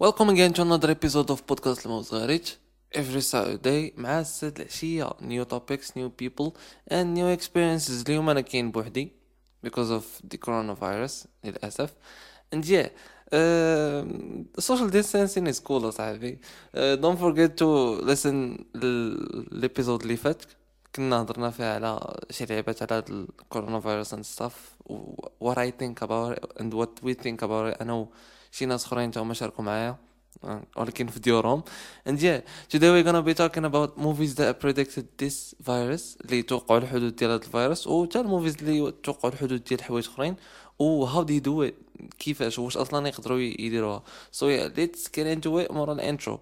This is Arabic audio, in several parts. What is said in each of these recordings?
Welcome again to another episode of podcast الموزغاريج Every Saturday مع السد العشية new topics, new people and new experiences اليوم أنا كاين بوحدي because of the coronavirus للأسف and yeah uh, social distancing is cool أصاحبي uh, don't forget to listen للإبيزود اللي فات كنا هضرنا فيها على شي لعبات على هاد الكورونا فيروس and stuff what I think about it and what we think about it أنا شي ناس أخرين تا هما شاركوا معايا. ولكن في ديورهم. And yeah today we're gonna be talking about movies that predicted this virus اللي توقعوا الحدود ديال هذا الفيروس و حتى ال movies اللي توقعوا الحدود ديال حوايج أخرين. و how they do it كيفاش واش أصلا يقدروا يديروها. So yeah let's get into it. مورا ال intro.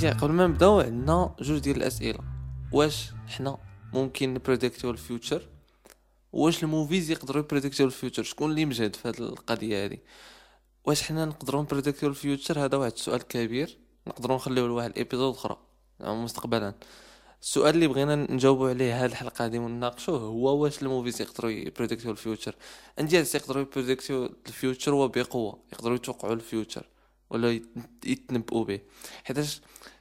قبل ما نبداو عندنا جوج ديال الأسئلة. واش حنا ممكن ن predict يو ال future؟ واش الموفيز يقدروا يبريديكتيو الفيوتشر؟ شكون اللي مجهد في هذه القضية هذه واش حنا نقدروا ن predict يو ال future؟ هذا واحد السؤال كبير نقدروا نخليوه لواحد ال episode أخرى يعني مستقبلا. السؤال اللي بغينا نجاوبوا عليه هذه الحلقة هذه ونناقشوه هو واش الموفيز يقدروا ي predict يو ال future؟ عندي يقدروا يبريديكتيو الفيوتشر وبقوة يقدروا يتوقعوا ال future ولا يتنبؤوا به. حيتاش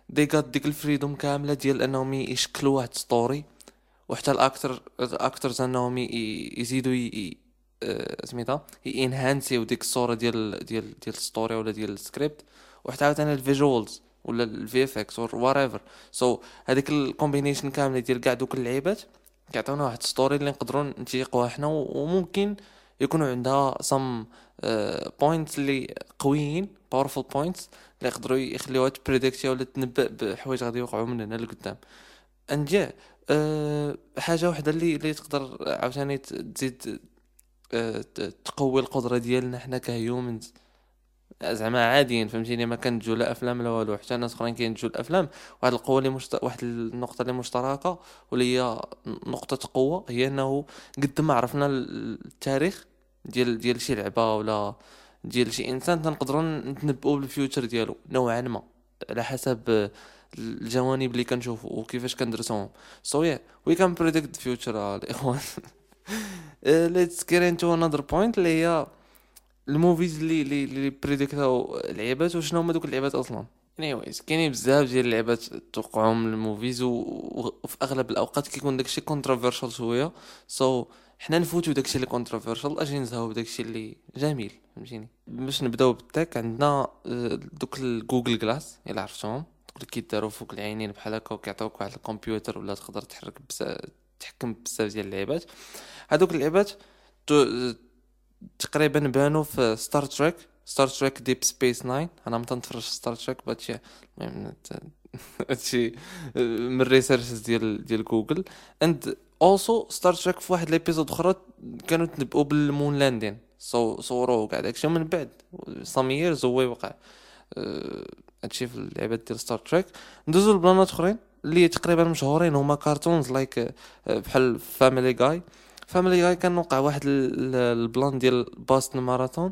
they got ديك ال freedom كاملة ديال أنهم يشكلوا واحد story وحتى ال actor ال actors أنهم يزيدوا. آه، سميتها enhance يو ديك الصورة ديال ديال ديال ال story ولا ديال السكريبت وحتى عاوتاني ال visuals ولا ال VFX what so هذيك ال combination كاملة ديال كاع دوك اللعيبات كيعطيونا واحد story اللي نقدروا نتيقوها حنا وممكن يكونوا عندها some points اللي قويين powerful points اللي يقدروا يخليوها ت predict ي ولا تنبأ بحوايج غادي يوقعوا من هنا لقدام. انجا أه حاجة وحدة اللي اللي تقدر عاوتاني تزيد أه تقوي القدرة ديالنا حنا ك humans. زعما عاديين فهمتيني؟ ما كنتجو لا أفلام لا والو. حتى الناس أخرين كينتجو الأفلام. واحد القوة اللي مشت... واحد النقطة اللي مشتركة واللي هي نقطة قوة هي إنه قد ما عرفنا التاريخ ديال ديال شي لعبة ولا ديال شي إنسان تنقدروا نتنبؤوا بال future ديالو نوعا ما. على حسب الجوانب اللي كنشوفوا وكيفاش كندرسوهم. so yeah we can predict future الإخوان. let's get into another point اللي هي ال movies اللي اللي اللي predict او لعيبات وشنو هما دوك اللعيبات أصلا؟ anyways كاينين بزاف ديال اللعبات توقعهم ال movies وفي أغلب الأوقات كيكون داكشي controversial شوية. so so حنا نفوتو داكشي اللي controversial أجي نزهاو بداكشي اللي جميل فهمتيني؟ باش نبداو بال tech عندنا آه، دوك ال Google Glass إلا عرفتهم. دوك اللي كيدارو فوق العينين بحال هكا وكيعطيوك واحد الكمبيوتر ولا تقدر تحرك بزاف تحكم بزاف ديال اللعبات هادوك اللعبات تقريبا بانوا في Star Trek Star Trek Deep Space 9 أنا ما تنتفرج Star Trek but هادشي من ال research ديال ديال Google and also Star Trek في واحد l'épisode أخرى كانوا تنبؤوا بال moon landing صو صوروا كاع داكشي من بعد. some years هو وقع. هادشي في اللعبات ديال Star Trek ندوزو لبلانات أخرين اللي تقريبا مشهورين. هما cartoons like أه، بحال Family Guy جاي كان وقع واحد ال plan ديال Boston Marathon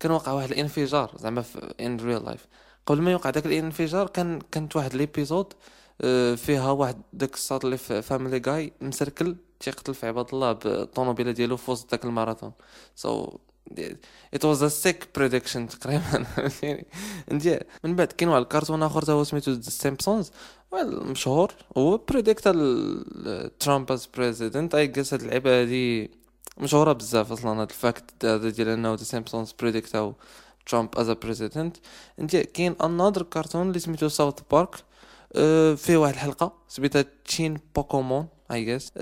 كان وقع واحد الانفجار زعما في in real life قبل ما يوقع داك الانفجار كان كانت واحد l'épisode آه، فيها واحد داك الصاط اللي في Family Guy مسركل تيقتل في عباد الله بالطوموبيله ديالو في وسط داك الماراثون. so so, it was a sick prediction تقريبا فهمتيني من بعد كاين واحد الكرتون آخر تا هو سميتو The Simpsons مشهور. هو predict ترامب as president I guess هاد اللعبه هادي مشهورة بزاف أصلا. هاد ال fact هذا ديال إنه The Simpsons predict او ترامب as president and كاين another كرتون اللي سميتو South Park أه فيه واحد الحلقة سميتها Chinpokomon I guess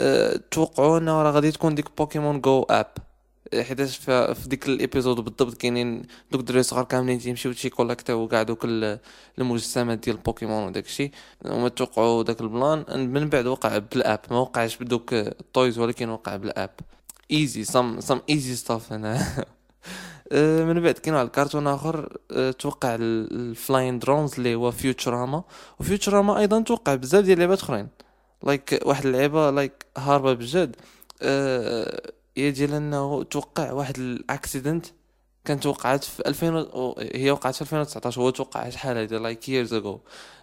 توقعوا إنه راه غادي تكون ديك Pokemon Go app حيتاش في ديك ال episode بالضبط كاينين دوك الدراري الصغار كاملين تيمشيو collect يو كاع دوك المجسمات ديال بوكيمون وداك الشيء هما توقعوا داك ال plan. من بعد وقع بال app. ما وقعش بدوك ال toys ولكن وقع بال app. easy some some easy stuff هنا. آه، من بعد كاين واحد الكرتون آخر. آه، توقع ال flying drones اللي هو Futurama و Futurama أيضا توقع بزاف ديال اللعبات أخرين. like واحد اللعبة like هاربة بجد. أه هي ديال انه توقع واحد ال accident كانت وقعت في 2000 هي وقعت في 2019 هو توقع شحال هادي like years ago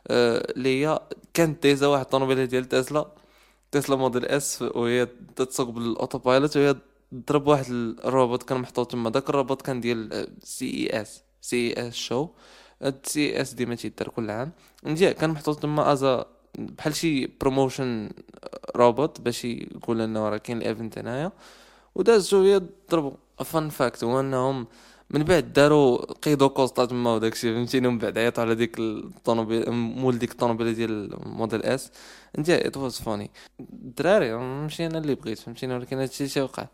اللي هي كانت دايزه واحد الطوموبيله ديال تسلا. تسلا model S وهي تتسوق بال autopilot وهي ضرب واحد الروبوت كان محطوط تما. داك الروبوت كان ديال سي اي اس سي اي اس شو سي اس ديما تيدار كل عام. نجي كان محطوط تما ازا بحال شي بروموشن روبوت باش يقول لنا راه كاين ال event هنايا. وداز شوية ضربوا. fun fact هو أنهم من بعد داروا قيدوا constat تما وداكشي فهمتيني ومن بعد عيطوا على ديك الطوموبيل مول ديك الطوموبيل ديال model S. and it was funny الدراري ماشي أنا اللي بغيت فهمتيني؟ ولكن هادشي شي وقع.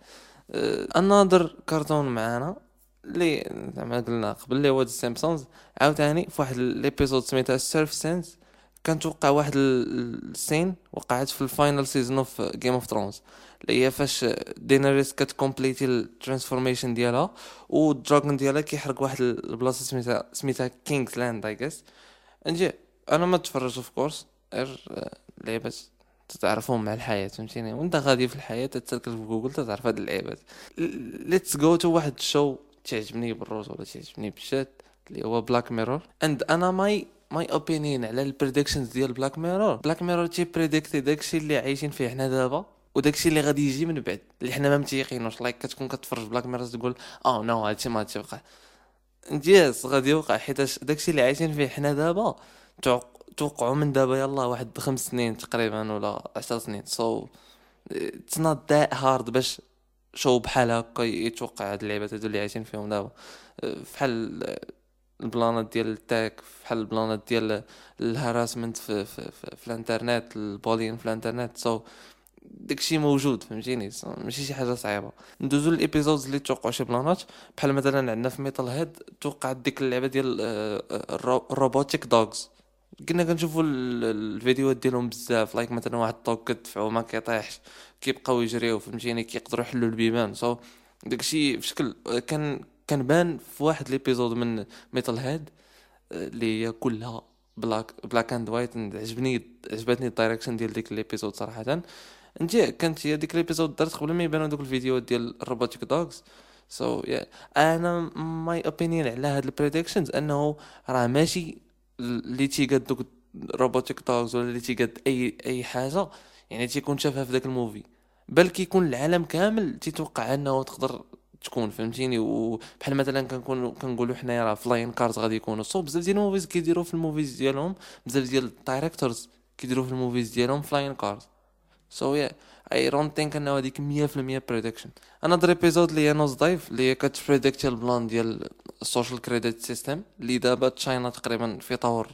another cartoon معانا اللي زعما قلنا قبل اللي هو سيمبسونز عاوتاني في واحد l'épisode سميتها Serfsons كان توقع واحد ال scene وقعت في ال final season of Game of Thrones اللي هي فاش Daenerys كت complété ال transformation ديالها وال dragon ديالها كيحرق واحد البلاصة سميتها سميتها King's Landing I guess نجي أنا ما تفرجت of course غير لعبة تتعرفهم مع الحياة فهمتيني؟ وانت غادي في الحياة تتسلك في جوجل تتعرف هاد اللعيبات let's go to واحد ال show تعجبني بالروز ولا تعجبني بالشات اللي هو Black Mirror and أنا my my opinion على ال predictions ديال Black Mirror Black Mirror تي prédicté داكشي اللي عايشين فيه حنا دابا وداكشي اللي غادي يجي من بعد اللي حنا ما متيقينوش like كتكون كتفرج Black Mirror تقول آه no هادشي ما تيوقع yes غادي يوقع حيت داكشي اللي عايشين فيه حنا دابا توقعوا من دابا يلا واحد خمس سنين تقريبا ولا عشر سنين. so it's not that hard باش show بحال هكا يتوقع هاد اللعيبات هادو اللي عايشين فيهم دابا. فحال ال plan ات ديال ال tech فحال ال plan ات ديال ال harassment في, في, في, في الانترنت ال bullying في الانترنت so so, داكشي موجود فهمتيني؟ ماشي شي حاجة صعيبة. ندوزو لل episodes اللي توقعوا شي plan ات. بحال مثلا عندنا في Metalhead توقعت ديك اللعبة ديال ال robotic dogs كنا كنشوفوا الفيديوهات ديالهم بزاف like مثلا واحد ال dog كتدفعو ما كيطيحش كيبقاو يجريو فهمتيني؟ كيقدروا يحلوا البيبان. so so, داكشي بشكل كان كان بان في واحد l'épisode من Metalhead اللي هي كلها black black and white عجبني عجبتني ال direction ديال ديك l'épisode صراحة نجي كانت هي ديك l'épisode دارت قبل ما يبانو دوك الفيديوهات ديال ال robotic dogs so so, yeah. أنا my opinion على هاد ال predictions أنه راه ماشي اللي تيقاد دوك robotic dogs ولا اللي تيقاد أي أي حاجة يعني تيكون شافها في داك ال movie بل كيكون العالم كامل تيتوقع أنه تقدر تكون فهمتيني؟ وبحال مثلا كنكون كنقولوا حنايا راه flying cars غادي يكونوا. so بزاف ديال ال movies كيديروا في ال movies ديالهم بزاف ديال ال directors كيديروا في ال movies ديالهم flying cars. so yeah I don't think أنه هذيك 100% prediction another episode اللي هي Nosedive اللي هي كت predict ال plan ديال ال social credit system اللي دابا China تقريبا في طور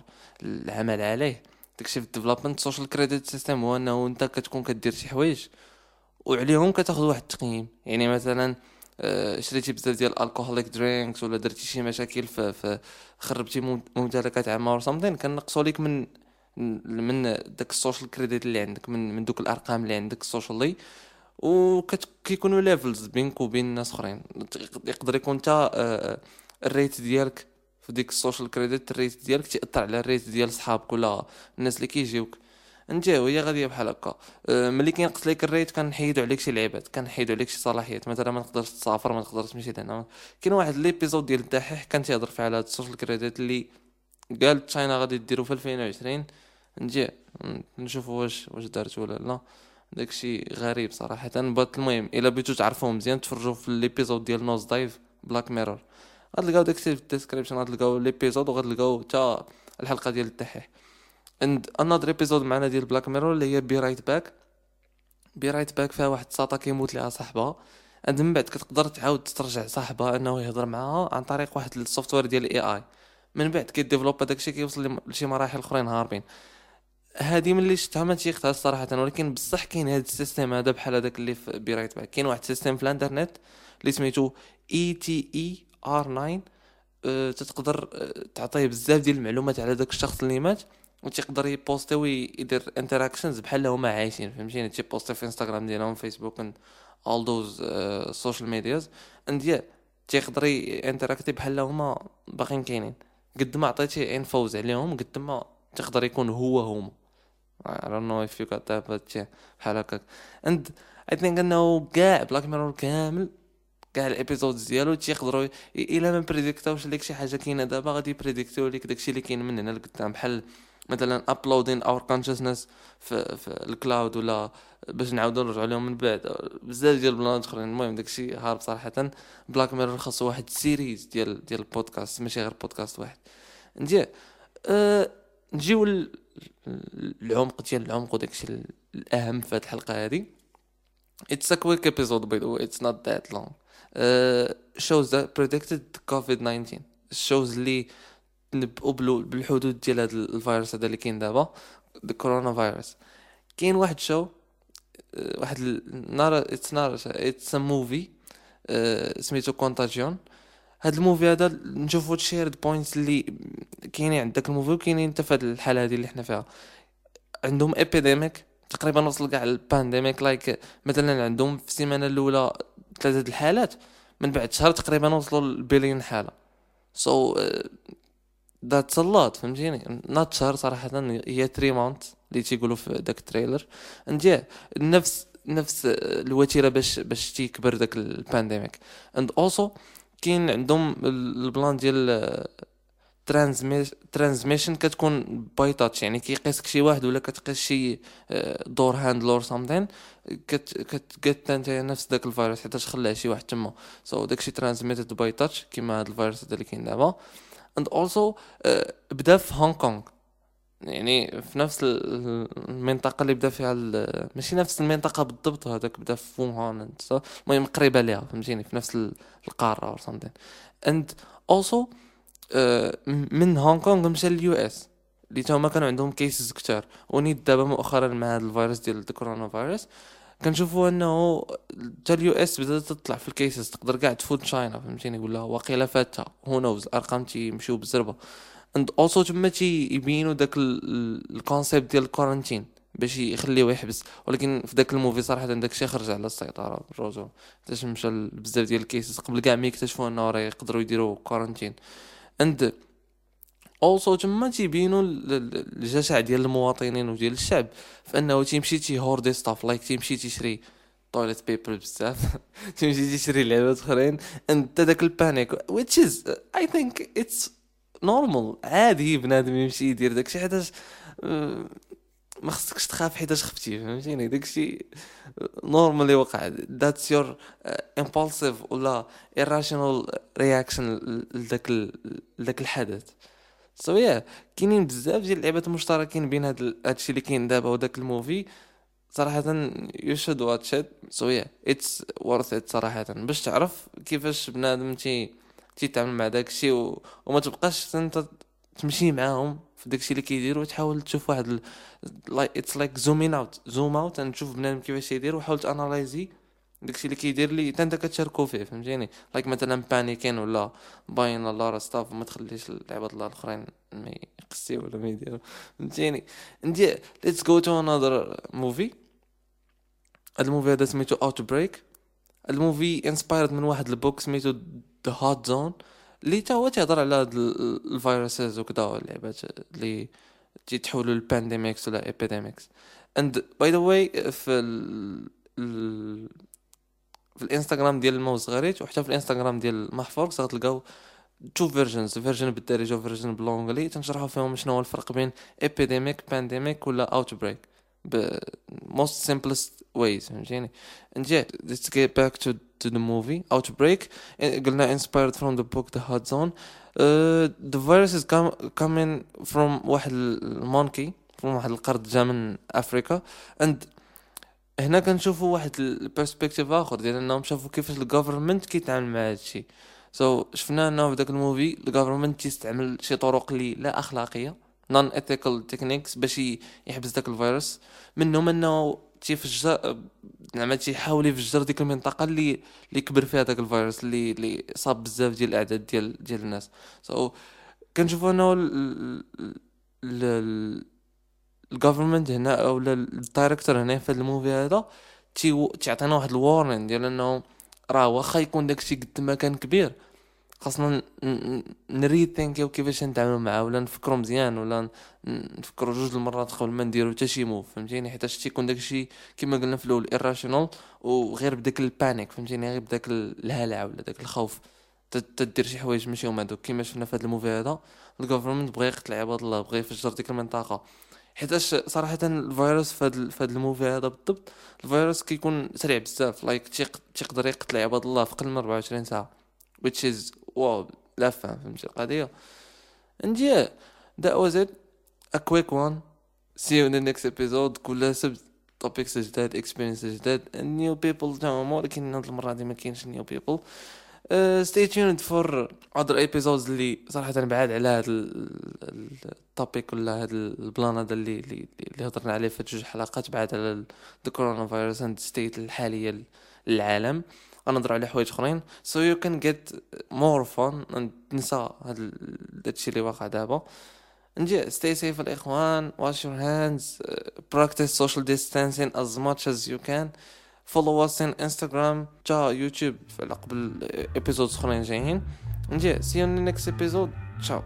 العمل عليه. داكشي في ال development ال social credit system هو أنه أنت كتكون كدير شي حوايج وعليهم كتاخذ واحد التقييم. يعني مثلا شريتي بزاف ديال alcoholic drinks ولا درتي شي مشاكل في خربتي ممتلكات عامة or something كنقصوا لك من من داك ال social credit اللي عندك من من دوك الأرقام اللي عندك socially وكيكونوا levels بينك وبين ناس أخرين. يقدر يكون انت آه، ال rate ديالك في ديك ال social credit ال rate ديالك تأثر على ال rate ديال صحابك ولا الناس اللي كيجيوك. نجاو هي غاديه بحال هكا. أه، ملي كينقص لك ال rate كنحيدو عليك شي لعيبات كنحيدو عليك شي صلاحيات. مثلا ما تقدرش تسافر ما تقدرش تمشي لهنا. كاين واحد l'épisode ديال الدحيح كان تيهضر في على هاد ال social credit اللي قال China غادي ديرو في 2020 نجي نشوفو واش واش دارت ولا لا. داكشي غريب صراحة. بغيت المهم إلا بغيتو تعرفوا مزيان تفرجوا في l'épisode ديال Nosedive Black Mirror غتلقاو داكشي في ال description غتلقاو l'épisode وغتلقاو حتى الحلقة ديال الدحيح. and another episode معنا ديال Black Mirror اللي هي Be Right Back Be Right Back فيها واحد الساطا كيموت ليها صاحبها and من بعد كتقدر تعاود ترجع صاحبها إنه يهضر معاها عن طريق واحد ال software ديال ال AI من بعد كي develop داكشي كيوصل لشي مراحل أخرين هاربين. هادي ملي شفتها ما تيختها صراحة ولكن بصح كاين هاد ال system هذا بحال هذاك اللي في Be Right Back كاين واحد ال system في الانترنت اللي سميتو ETER 9 تتقدر أه، تعطيه بزاف ديال المعلومات على داك الشخص اللي مات. وتيقدر ي posté ويدير interactions بحال هما عايشين فهمتيني؟ تي posté في انستغرام ديالهم فيسبوك all those social medias and yeah تيقدر interacté بحال هما باقيين كاينين. قد ما عطيتي infos عليهم قد ما تقدر يكون هو هما. I don't know if you got that but yeah بحال هكاك. And I think إنه كاع Black Mirror كامل كاع ال episodes ديالو تيقدروا إلا ما prédicté اوش لك شي حاجة كاينة دابا غادي ي prédicté و لك داكشي اللي كاين من هنا لقدام. بحال مثلا uploading our consciousness في, في ال cloud ولا باش نعاودو نرجعو لهم من بعد. بزاف ديال ال plan ات آخرين المهم داكشي هارب صراحة. Black Mirror خاصو واحد series ديال ديال البودكاست ماشي غير بودكاست واحد. نجي أه نجيو العمق ديال العمق وداكشي الأهم في هاد الحلقة هادي. A quick episode by the way. It's not that long. uh, shows that predicted COVID-19 shows اللي نبقوا بالحدود ديال هاد الفيروس هذا اللي كاين دابا الكورونا فيروس كاين واحد show واحد not, it's not, it's movie سميتو Contagion هاد ال movie هذا نشوفو ال shared points اللي كاينين عند داك ال movie وكاينين حتى في هاد الحالة هادي اللي حنا فيها. عندهم epidemic تقريبا وصل كاع ال pandemic like مثلا عندهم في السيمانة الأولى ثلاثة الحالات من بعد شهر تقريبا وصلوا لبليون حالة. so that's a lot فهمتيني؟ نات شهر صراحة هي 3 months اللي تيقولوا في داك ال trailer and نفس نفس الوتيرة باش باش تيكبر داك ال pandemic. and also كاين عندهم ال plan ديال transmission كتكون by touch يعني كيقيسك شي واحد ولا كتقيس شي door handle or something كت انت نفس داك الفيروس حتى خلاه شي واحد تما. so so داكشي transmitted by touch كيما هاد الفيروس هذا اللي كاين دابا. And also بدأ في هونغ كونغ يعني في نفس المنطقة اللي بدأ فيها ماشي نفس المنطقة بالضبط هذاك بدأ في ووهان المهم قريبة ليها فهمتيني؟ في نفس القارة or something and also من هونغ كونغ مشى لل US اللي هما كانوا عندهم cases كتار. ونيت دابا مؤخرا مع هذا الفيروس ديال الكورونا فيروس كنشوفوا انه حتى ال US بدات تطلع في ال cases تقدر كاع تفوت China فهمتيني؟ ولا واقيلا فاتها who knows الأرقام تيمشيو بالزربة. And also تما تيبينوا داك ال concept ديال ال quarantine باش يخليوه يحبس. ولكن في داك ال movie صراحة داك الشيء خرج على السيطرة الرجل حتى مشى بزاف ديال ال cases قبل كاع ما يكتشفوا إنه راه يقدروا يديروا quarantine and also تما تيبينوا الجشع ديال المواطنين وديال الشعب فانه تيمشي تي hoardي stuff like تيمشي تيشري toilet paper بزاف تيمشي تيشري لعبات اخرين انت داك ال panic which is I think it's normal. عادي بنادم يمشي يدير داكشي حيتاش ما خصكش تخاف حيتاش خفتي فهمتيني داكشي normalement وقع that's your impulsive ولا irrational reaction لداك لداك الحدث so yeah كاينين بزاف ديال اللعبات مشتركين بين هاد هادشي اللي كاين دابا وداك ال movie. صراحة you should watch it so yeah it's worth it صراحة. باش تعرف كيفاش بنادم تي تيتعامل مع داكشي و... وما تبقاش انت تمشي معاهم في داكشي اللي كيديروا وتحاول تشوف واحد it's like zooming out zoom out تشوف بنادم كيفاش يدير وحاول تاanalyzي داكشي اللي كيدير لي حتى انت كتشاركو فيه فهمتيني؟ like مثلا panicking ولا buying الله راه stuff وما تخليش العباد الله الأخرين ما يقسيو ولا ما يديروا فهمتيني؟ ندي let's go to another movie هاد ال movie هذا سميتو Outbreak ال movie inspired من واحد ال book سميتو The Hot Zone اللي تا هو تيهضر على هاد ال viruses وكذا اللعبات اللي تيتحولوا ل pandemics ولا epidemics and by the way في ال في الإنستغرام ديال الموز غريت وحتى في الإنستغرام ديال محفوظ تلقاو two versions version بالدارجه و version ب l'anglais تنشرحوا فيهم شنو هو الفرق بين epidemic pandemic ولا outbreak most simplest ways فهمتيني؟ نجي let's get back to to the movie. outbreak قلنا inspired from the book the hot zone. uh, the virus is come, coming from واحد ال monkey from واحد القرد جا من افريكا and هنا كنشوفوا واحد ال perspective آخر ديال إنهم شافوا كيفاش ال government كيتعامل مع هادشي. so so, شفنا إنه في داك ال movie ال government تيستعمل شي طرق اللي لا أخلاقية non-ethical techniques باش يحبس داك الفيروس. منهم إنه تيفجر زعما تيحاول يفجر ديك المنطقة اللي اللي كبر فيها داك الفيروس اللي اللي صاب بزاف ديال الأعداد ديال ديال الناس. so so, كنشوفوا إنه ال government هنا أو ال director هنا في ال movie هذا تيعطينا واحد ال warning ديال إنه راه واخا يكون داكشي قد ما كان كبير. خاصنا نrethinkيو كيفاش نتعاملوا معاه ولا نفكروا مزيان ولا نفكروا جوج المرات قبل ما نديرو حتى شي move فهمتيني؟ حيت تيكون داكشي كما قلنا في الأول irrational وغير بداك ال panic فهمتيني؟ غير بداك الهلع ولا داك الخوف. تدير شي حوايج ماشي هما دوك. كيما شفنا في هذا ال movie هذا ال government بغى يقتل عباد الله بغى يفجر ديك المنطقة. حيتاش صراحة الفيروس في هذا في هذا ال movie هذا بالضبط الفيروس كيكون سريع بزاف like تيقدر يقتل عباد الله في أقل من 24 ساعة which is wow لا فهم فهمتي القضية؟ And yeah that was it. A quick one. See you in the next episode. كل سبت topics جداد experiences جداد. New people تاعهم ولكن هاد المرة دي ما new people. stay tuned for other episodes اللي صراحة بعاد على هذا ال topic ولا هذا ال plan هذا اللي اللي, هضرنا عليه في جوج حلقات بعد على الكورونا فيروس and state الحالية للعالم غنهضر على حوايج أخرين. so you can get more fun تنسى هذا الشيء اللي واقع دابا. نجي stay safe الإخوان. Wash your hands. Practice social distancing as much as you can. follow us on Instagram تا يوتيوب قبل episode أخرين جايين. نجي see you next episode ciao